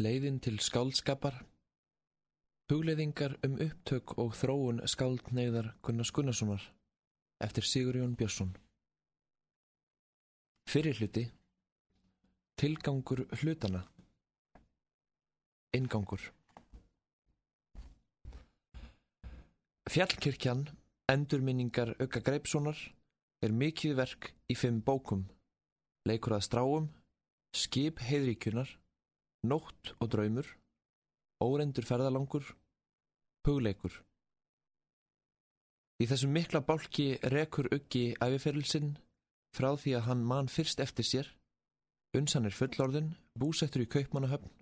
Leiðin til skáldskapar. Hugleiðingar um upptök og þróun skáldneiðar Gunnars Gunnarssonar eftir Sigurjón Björnsson. Fyrir hluti. Tilgangur hlutana Ingangur Fjallkirkjan, endurminningar auka greipsónar, er mikið verk í fimm bókum, leikur að stráum, skip heiðríkunar, Nótt og draumur, Órendur ferðalangur, Hugleikur. Í þessum mikla bálki rekur uggi æfiferilsinn frá því að hann mann fyrst eftir sér, unsan er fullorðin, búsettur í kaupmannahöfn,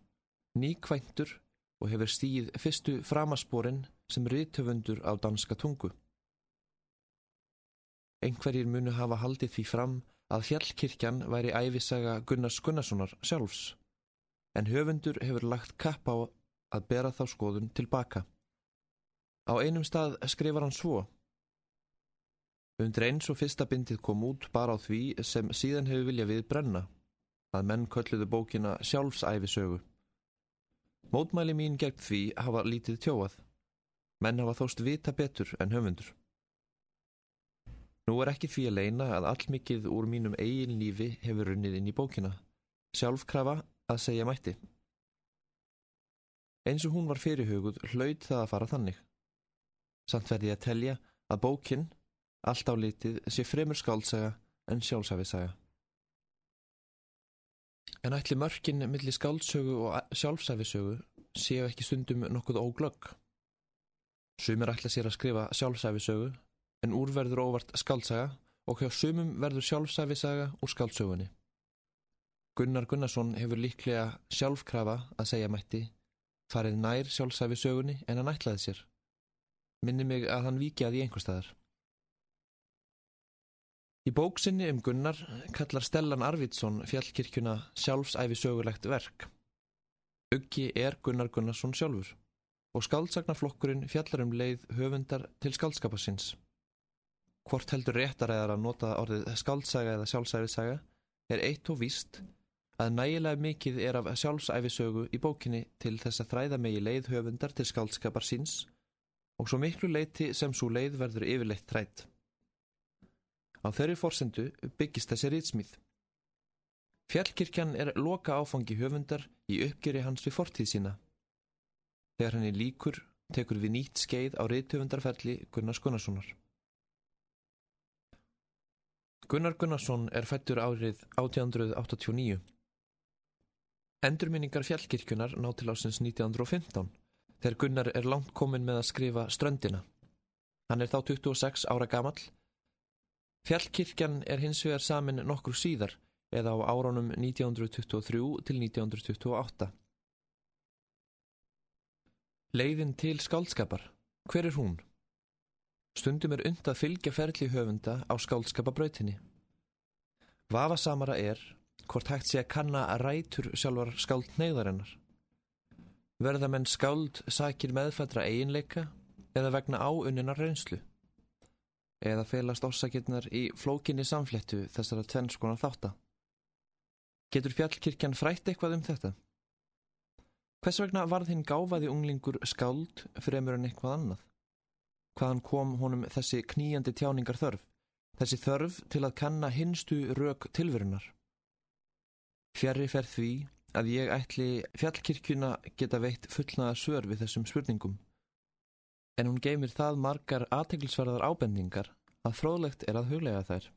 nýkvæntur og hefur stíð fyrstu framasporin sem riðtöfundur á danska tungu. Engverjir munu hafa haldið því fram að fjallkirkjan væri æfisaga Gunnars Gunnarssonar sjálfs en höfundur hefur lagt kapp á að bera þá skoðun tilbaka. Á einum stað skrifar hann svo Undir eins og fyrsta bindið kom út bara á því sem síðan hefur viljað við brenna, að menn kölluðu bókina sjálfsæfisögu. Mótmæli mín gegn því hafa lítið tjóað. Menn hafa þóst vita betur en höfundur. Nú er ekki því að leina að allmikið úr mínum eigin lífi hefur runnið inn í bókina. Sjálfkrafa að segja mætti. Eins og hún var fyrirhuguð hlaut það að fara þannig. Samt verði að telja að bókinn, allt á litið, sé fremur skálsaga en sjálfsæfisaga. En ætli mörkin millir skálsögu og sjálfsæfisögu séu ekki stundum nokkuð óglögg. Sumir ætla sér að skrifa sjálfsæfisögu en úrverður óvart skálsaga og hjá sumum verður sjálfsæfisaga úr skálsögunni. Gunnar Gunnarsson hefur líklega sjálfkrafa að segja mætti farið nær sjálfsæfi sögunni en hann ætlaði sér. Minni mig að hann vikjaði í einhverstaðar. Í bóksinni um Gunnar kallar Stellan Arvidsson fjallkirkjuna sjálfsæfi sögulegt verk. Uggi er Gunnar Gunnarsson sjálfur og skaldsagnarflokkurinn fjallar um leið höfundar til skaldskapasins. Hvort heldur réttaræðar að nota orðið skaldsaga eða sjálfsæfisaga er eitt og víst að nægilega mikið er af sjálfsæfisögu í bókinni til þess að þræða megi leið höfundar til skaldskapar síns og svo miklu leiti sem svo leið verður yfirleitt þrætt. Á þeirri fórsendu byggist þessi rýtsmýð. Fjallkirkjan er loka áfangi höfundar í uppgjöri hans við fortíð sína. Þegar henni líkur tekur við nýtt skeið á rýthöfundarferli Gunnar Gunnarssonar. Gunnar Gunnarsson er fættur árið 1889. Endurminningar fjallkirkjunar ná til ásins 1915 þegar Gunnar er langt komin með að skrifa Ströndina. Hann er þá 26 ára gamall. Fjallkirkjan er hins vegar samin nokkur síðar eða á árunum 1923 til 1928. Leiðin til skálskapar. Hver er hún? Stundum er und að fylgja ferli höfunda á skálskapabrautinni. Vafasamara er hvort hægt sé að kanna að rætur sjálfar skáld neyðarinnar. Verða menn skáld sakir meðfættra eiginleika eða vegna áunninar reynslu? Eða felast orsakirnar í flókinni samflettu þessara tvennskona þátta? Getur fjallkirkjan frætt eitthvað um þetta? Hvers vegna varð hinn gáfaði unglingur skáld fremur en eitthvað annað? Hvaðan kom honum þessi kníjandi tjáningar þörf? Þessi þörf til að kanna hinstu rauk tilverunar? Fjari fer því að ég ætli fjallkirkjuna geta veitt fullnaða svör við þessum spurningum. En hún geymir það margar aðteglisverðar ábendingar að fróðlegt er að huglega þær.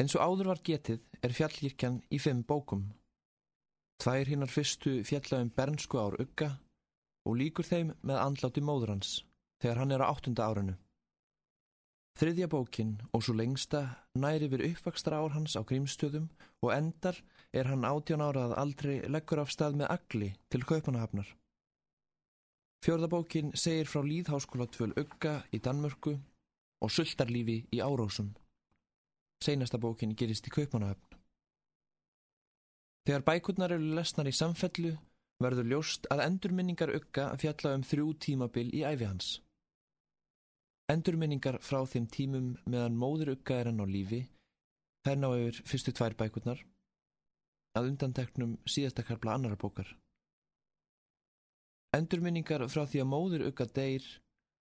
En svo áður var getið er fjallkirkjan í fimm bókum. Tvær hinnar fyrstu fjallagum bernsku ár ugga og líkur þeim með andláti móður hans þegar hann er á áttunda árinu. Þriðja bókin og svo lengsta næri við uppvakstra ár hans á grímstöðum og endar er hann átján ára að aldrei leggur af stað með agli til kaupanahafnar. Fjörða bókin segir frá líðháskóla tvöl ugga í Danmörku og sultarlífi í Árósum. Seinasta bókin gerist í kaupanahafn. Þegar bækurnar eru lesnar í samfellu verður ljóst að endurminningar ugga fjalla um þrjú tímabil í æfi hans. Endurminningar frá þeim tímum meðan móður ugga er hann á lífi, þær ná yfir fyrstu tvær bækurnar, að undanteknum síðastakarbla annara bókar, Endurminningar frá því að móður ugga deyr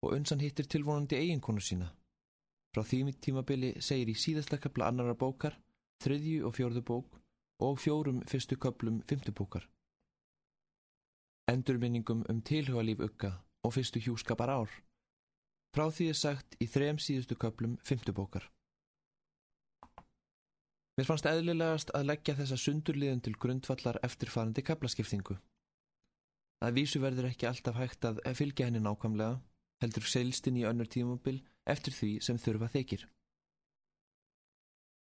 og unsan hittir tilvonandi eiginkonu sína. Frá því tímabili segir í síðasta kapla annara bókar, þriðju og fjórðu bók og fjórum fyrstu kaplum fymtu bókar. Endurminningum um tilhugalíf ugga og fyrstu hjúskapar ár. Frá því er sagt í þrem síðustu kaplum fymtu bókar. Mér fannst eðlilegast að leggja þessa sundurliðun til grundvallar eftirfarandi kaplaskiptingu. Það vísu verður ekki alltaf hægt að fylgja henni nákvæmlega, heldur seilstinn í önnur tímabil eftir því sem þurfa þykir.